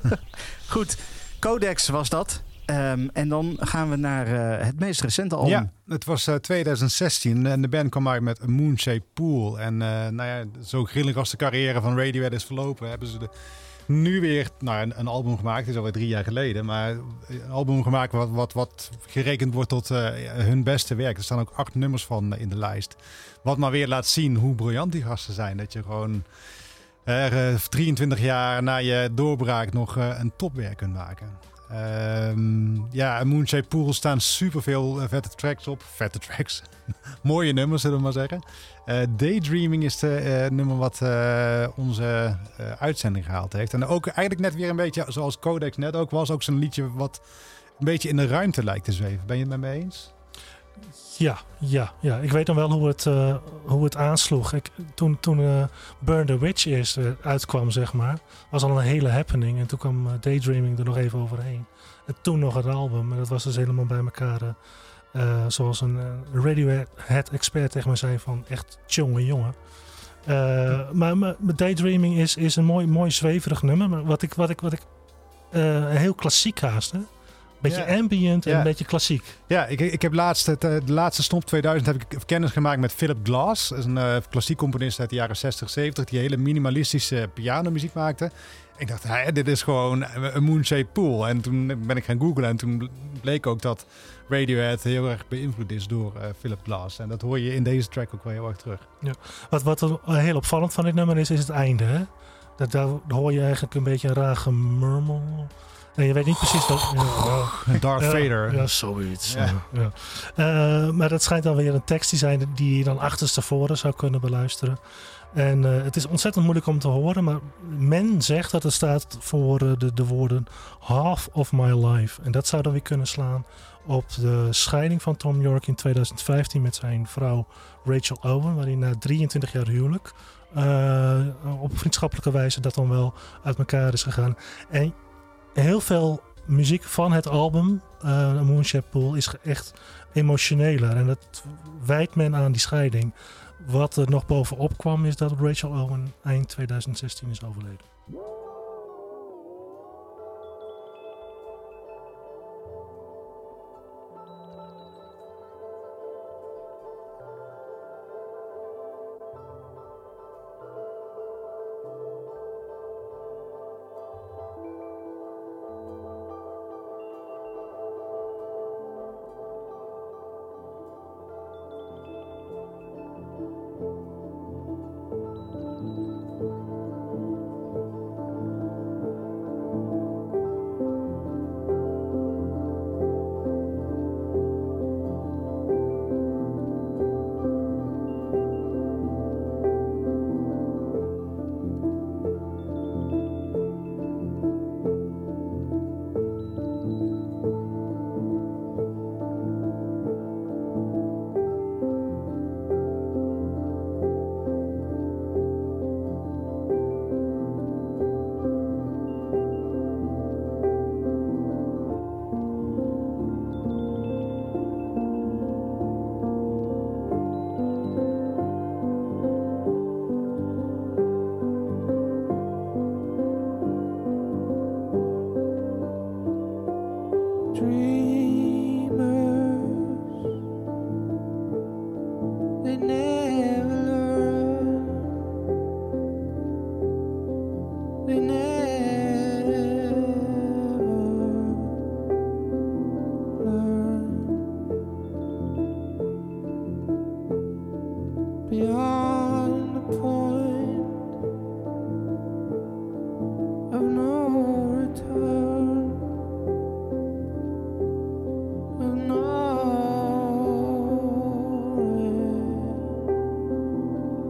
Goed, Codex was dat. Ehm, en dan gaan we naar uh, het meest recente album. Ja, het was uh, 2016 en de band kwam uit met A Moonshaped Pool. En uh, nou ja, zo grillig als de carrière van Radiohead is verlopen, hebben ze de nu weer nou, een, album gemaakt. Het is alweer drie jaar geleden. Maar een album gemaakt wat, wat, wat gerekend wordt tot uh, hun beste werk. Er staan ook acht nummers van in de lijst. Wat maar weer laat zien hoe briljant die gasten zijn. Dat je gewoon uh, 23 jaar na je doorbraak nog een topwerk kunt maken. Um, ja, Moonshade Pool staan superveel vette tracks op. Vette tracks. Mooie nummers, zullen we maar zeggen. Uh, Daydreaming is de uh, nummer wat onze uitzending gehaald heeft. En ook eigenlijk net weer een beetje zoals Codex net ook was. Ook zo'n liedje wat een beetje in de ruimte lijkt te zweven. Ben je het met me eens? Ja, ja, ja. Ik weet dan wel hoe het, hoe het aansloeg. Ik, toen toen Burn the Witch eerst uitkwam, zeg maar, was al een hele happening. En toen kwam Daydreaming er nog even overheen. En toen nog het album. En dat was dus helemaal bij elkaar uh, zoals een uh, Radiohead-expert tegen me zei van echt jonge jongen. Uh, maar, maar Daydreaming is, is een mooi, mooi zweverig nummer. Maar wat ik, wat ik, wat ik heel klassiek haast. Hè? Beetje ja. ambient en ja. een beetje klassiek. Ja, ik, ik heb laatst, het, de laatste Stomp 2000 heb ik kennis gemaakt met Philip Glass. Dat is een uh, klassiek componist uit de jaren 60, 70 die hele minimalistische pianomuziek maakte. Ik dacht, hey, dit is gewoon een Moonshaped Pool. En toen ben ik gaan googlen en toen bleek ook dat Radiohead heel erg beïnvloed is door uh, Philip Glass. En dat hoor je in deze track ook wel heel erg terug. Ja. Wat, wat heel opvallend van dit nummer is, is het einde. Hè? Dat, daar hoor je eigenlijk een beetje een raar gemurmel. En je weet niet precies dat. Ja, Darth Vader. Ja, zoiets. Ja. ja. Uh, maar dat schijnt dan weer een tekst te zijn die je dan achterstevoren zou kunnen beluisteren. En uh, het is ontzettend moeilijk om te horen, maar men zegt dat het staat voor uh, de, de woorden half of my life. En dat zou dan weer kunnen slaan op de scheiding van Tom York in 2015 met zijn vrouw Rachel Owen, waarin na 23 jaar huwelijk uh, op vriendschappelijke wijze dat dan wel uit elkaar is gegaan. En heel veel muziek van het album uh, Moonshaped Pool is echt emotioneler en dat wijt men aan die scheiding. Wat er nog bovenop kwam is dat Rachel Owen eind 2016 is overleden.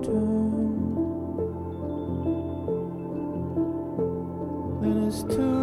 return. Then it's too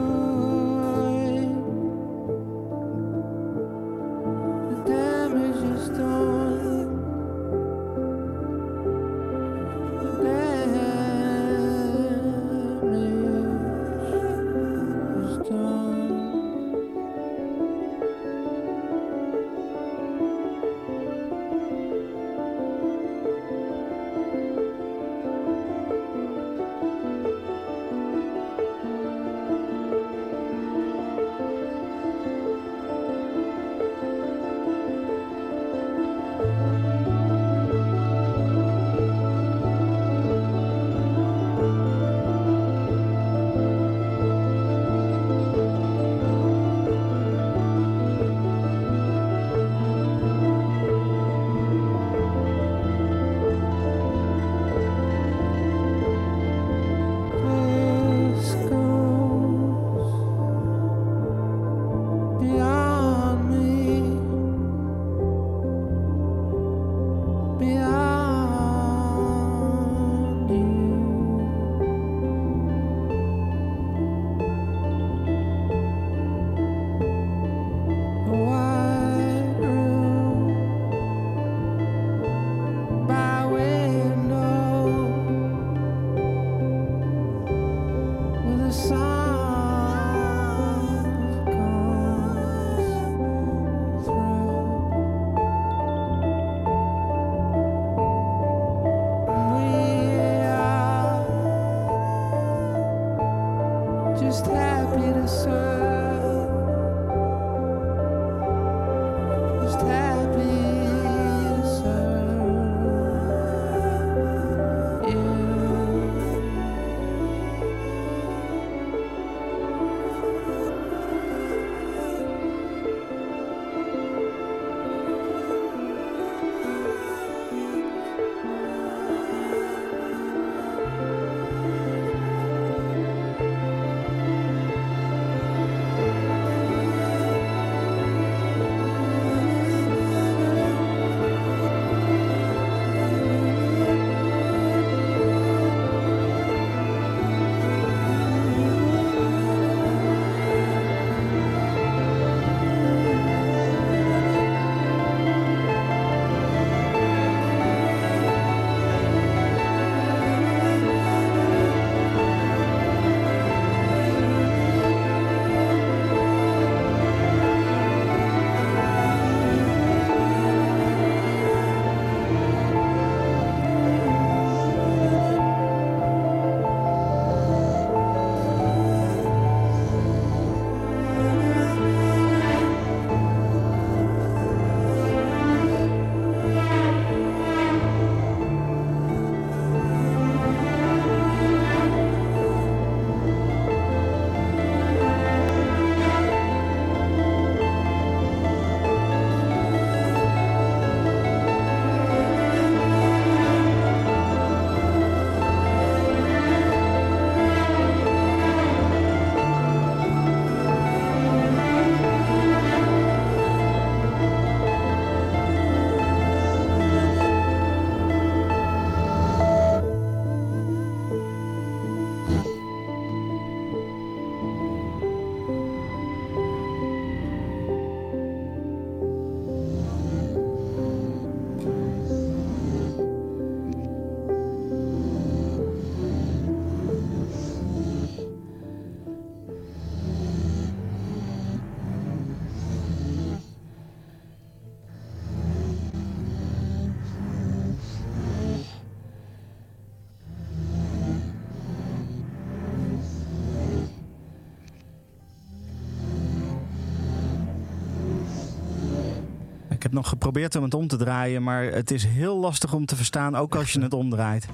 nog geprobeerd om het om te draaien, maar het is heel lastig om te verstaan, ook als je het omdraait.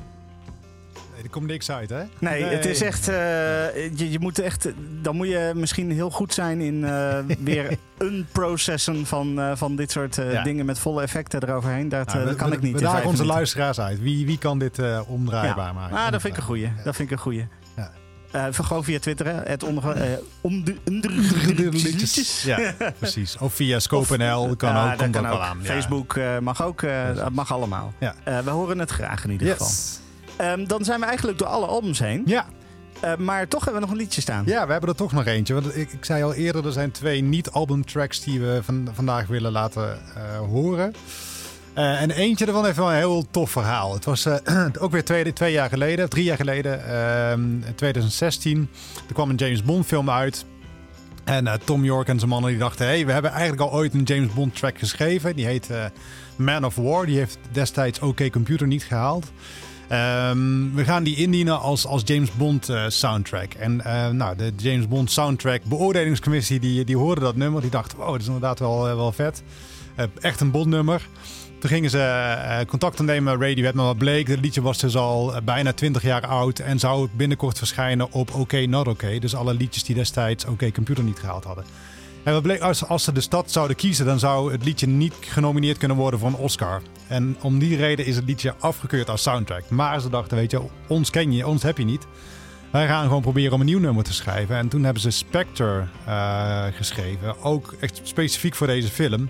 Nee, er komt niks uit, hè? Nee, het is echt. eh, je, je moet echt. Dan moet je misschien heel goed zijn in eh, weer unprocessen van, eh, van dit soort eh, Ja. dingen met volle effecten eroverheen. Dat, Nou, dat kan we- ik niet. We dagen onze minuten. luisteraars uit. Wie, wie kan dit eh, omdraaibaar Ja. maken? Ah, dat vind ik een goeie. Dat vind ik een goeie. Ja. Eh, gewoon via Twitter, hè. Het onder, eh, om de, Liedjes. Ja, precies. Of via Scope.nl kan ook. Komt kan ook wel aan. Facebook eh, mag ook. eh, dat mag allemaal. Eh, we horen het graag in ieder geval. Ehm, dan zijn we eigenlijk door alle albums heen. Ja, Eh, maar toch hebben we nog een liedje staan. ja, we hebben er toch nog eentje. Want ik, ik zei al eerder, er zijn twee niet-albumtracks die we van, vandaag willen laten eh, horen. Eh, en eentje ervan heeft wel een heel tof verhaal. Het was eh, ook weer twee, twee jaar geleden, drie jaar geleden, ehm, in 2016. Er kwam een James Bond film uit. En eh, Tom York en zijn mannen die dachten... hey, we hebben eigenlijk al ooit een James Bond track geschreven. Die heet Man of War. Die heeft destijds OK Computer niet gehaald. Ehm, we gaan die indienen als, als James Bond soundtrack. En nou, de James Bond soundtrack beoordelingscommissie die, die hoorde dat nummer. Die dacht, wow, dat is inderdaad wel, wel vet. Echt een Bond-nummer. Toen gingen ze eh, contact opnemen met Radiohead, maar wat bleek, het liedje was dus al eh, bijna 20 jaar oud en zou binnenkort verschijnen op OK Not OK. Dus alle liedjes die destijds OK Computer niet gehaald hadden. En wat bleek, als, als ze de stad zouden kiezen, dan zou het liedje niet genomineerd kunnen worden voor een Oscar. En om die reden is het liedje afgekeurd als soundtrack. Maar ze dachten, weet je, ons ken je, ons heb je niet. Wij gaan gewoon proberen om een nieuw nummer te schrijven. En toen hebben ze Spectre eh, geschreven, ook echt specifiek voor deze film.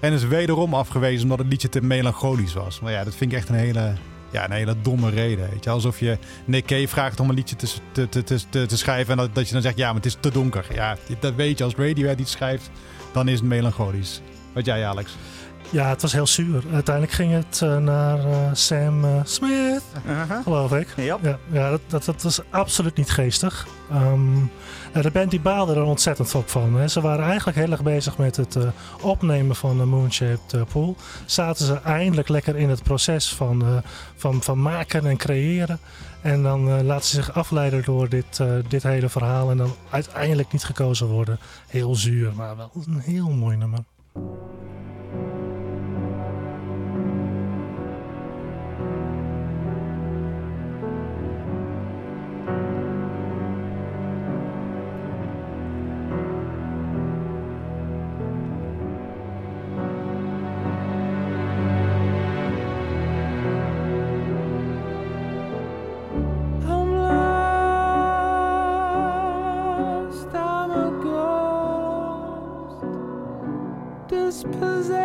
En is wederom afgewezen omdat het liedje te melancholisch was. Maar ja, dat vind ik echt een hele, ja, een hele domme reden. Weet je? Alsof je Nick Cave vraagt om een liedje te, te, te, te, schrijven en dat, dat je dan zegt, ja, maar het is te donker. Ja, dat weet je. Als Radiohead iets schrijft, dan is het melancholisch. Wat jij, Alex? Ja, het was heel zuur. Uiteindelijk ging het eh, naar eh, Sam eh, Smith, Aha. geloof ik. Ja. Ja, ja dat, dat, dat was absoluut niet geestig. Ehm, eh, de band die baalde er ontzettend op van. Hè. Ze waren eigenlijk heel erg bezig met het eh, opnemen van de Moonshaped eh, Pool. Zaten ze eindelijk lekker in het proces van, eh, van, van maken en creëren. En dan eh, laten ze zich afleiden door dit, eh, dit hele verhaal. En dan uiteindelijk niet gekozen worden. Heel zuur, maar wel een heel mooi nummer. possess.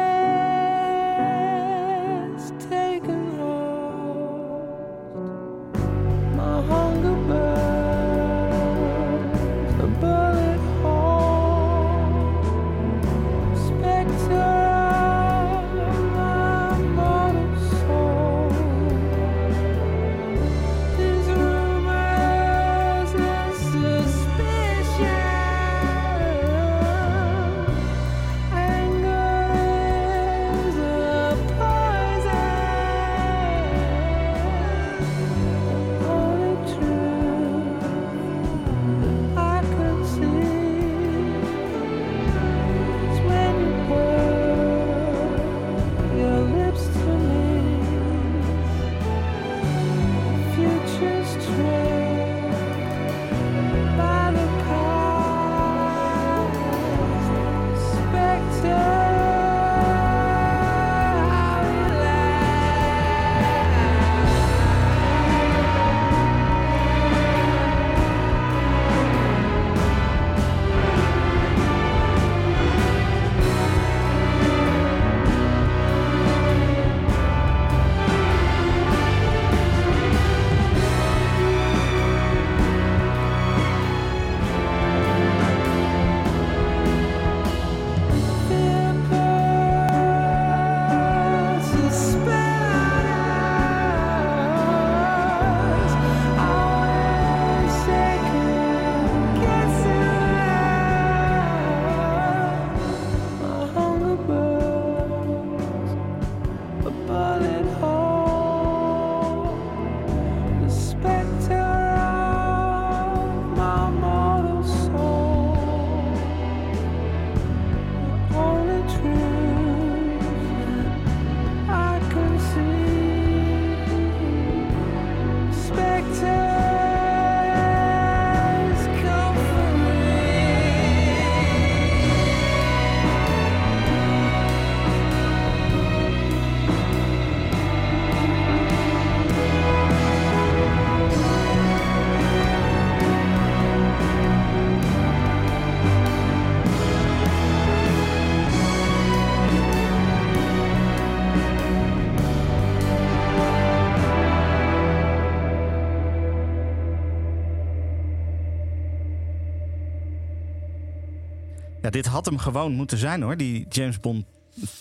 Dit had hem gewoon moeten zijn hoor, die James Bond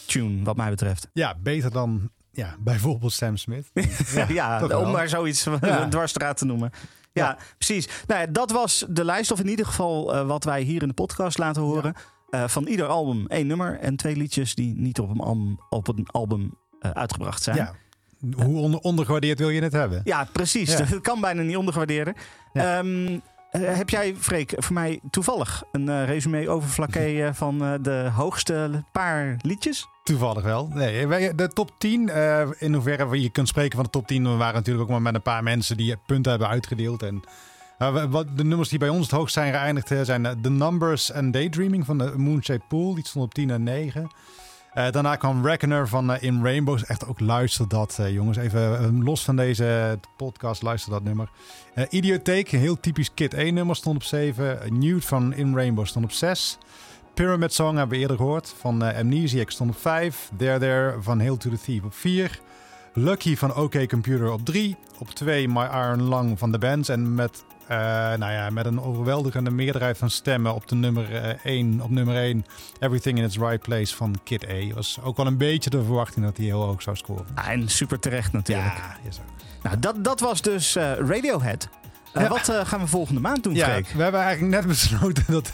tune, wat mij betreft. Ja, beter dan ja, bijvoorbeeld Sam Smith. ja, ja om maar zoiets ja. dwarsstraat te noemen. Ja, precies. Nou, ja, dat was de lijst, of in ieder geval uh, wat wij hier in de podcast laten horen. Uh, van ieder album één nummer en twee liedjes die niet op een album, op een album uh, uitgebracht zijn. Ja. Hoe onder, ondergewaardeerd wil je het hebben? Ja, precies. Dat kan bijna niet ondergewaarderen. Um, uh, heb jij, Freek, voor mij toevallig een uh, resume over Flaké uh, van de hoogste paar liedjes? Toevallig wel. Nee, de top 10, in hoeverre je kunt spreken van de top 10, we waren natuurlijk ook maar met een paar mensen die punten hebben uitgedeeld. En wat, de nummers die bij ons het hoogst zijn geëindigd zijn The Numbers and Daydreaming van de Moonshaped Pool. Die stond op 10 en 9. Uh, daarna kwam Reckoner van uh, In Rainbows. Echt ook luister dat, uh, jongens. Even los van deze podcast, luister dat nummer. Idiotheek, heel typisch Kid 1 nummer, stond op 7. Nude van In Rainbow stond op 6. Pyramid Song hebben we eerder gehoord. Van Amnesiac stond op 5. There There van Hail to the Thief op 4. Lucky van OK Computer op 3. Op 2 My Iron Lung van The Bands. En met uh, nou ja, met een overweldigende meerderheid van stemmen op de nummer 1, uh, op nummer 1 Everything in its Right Place van Kid A. Was ook wel een beetje de verwachting dat hij heel hoog zou scoren. Ah, en super terecht natuurlijk. Ja, yes, nou, dat, dat was dus uh, Radiohead. Ja. Wat gaan we volgende maand doen, ja, We hebben eigenlijk net besloten dat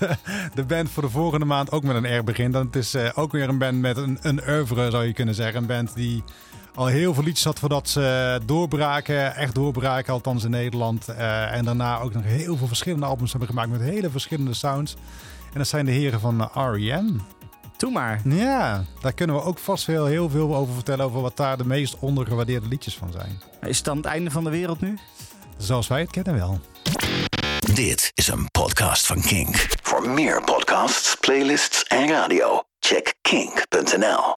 de band voor de volgende maand ook met een R begint. Dan het is ook weer een band met een, een oeuvre, zou je kunnen zeggen. Een band die al heel veel liedjes had voordat ze doorbraken. Echt doorbraken, althans in Nederland. Uh, en daarna ook nog heel veel verschillende albums hebben gemaakt met hele verschillende sounds. En dat zijn de heren van R.E.M. Doe maar. Ja, daar kunnen we ook vast veel, heel veel over vertellen. Over wat daar de meest ondergewaardeerde liedjes van zijn. Is het dan het einde van de wereld nu? Zoals wij het kennen wel. Dit is een podcast van Kink. Voor meer podcasts, playlists en radio, check kink.nl.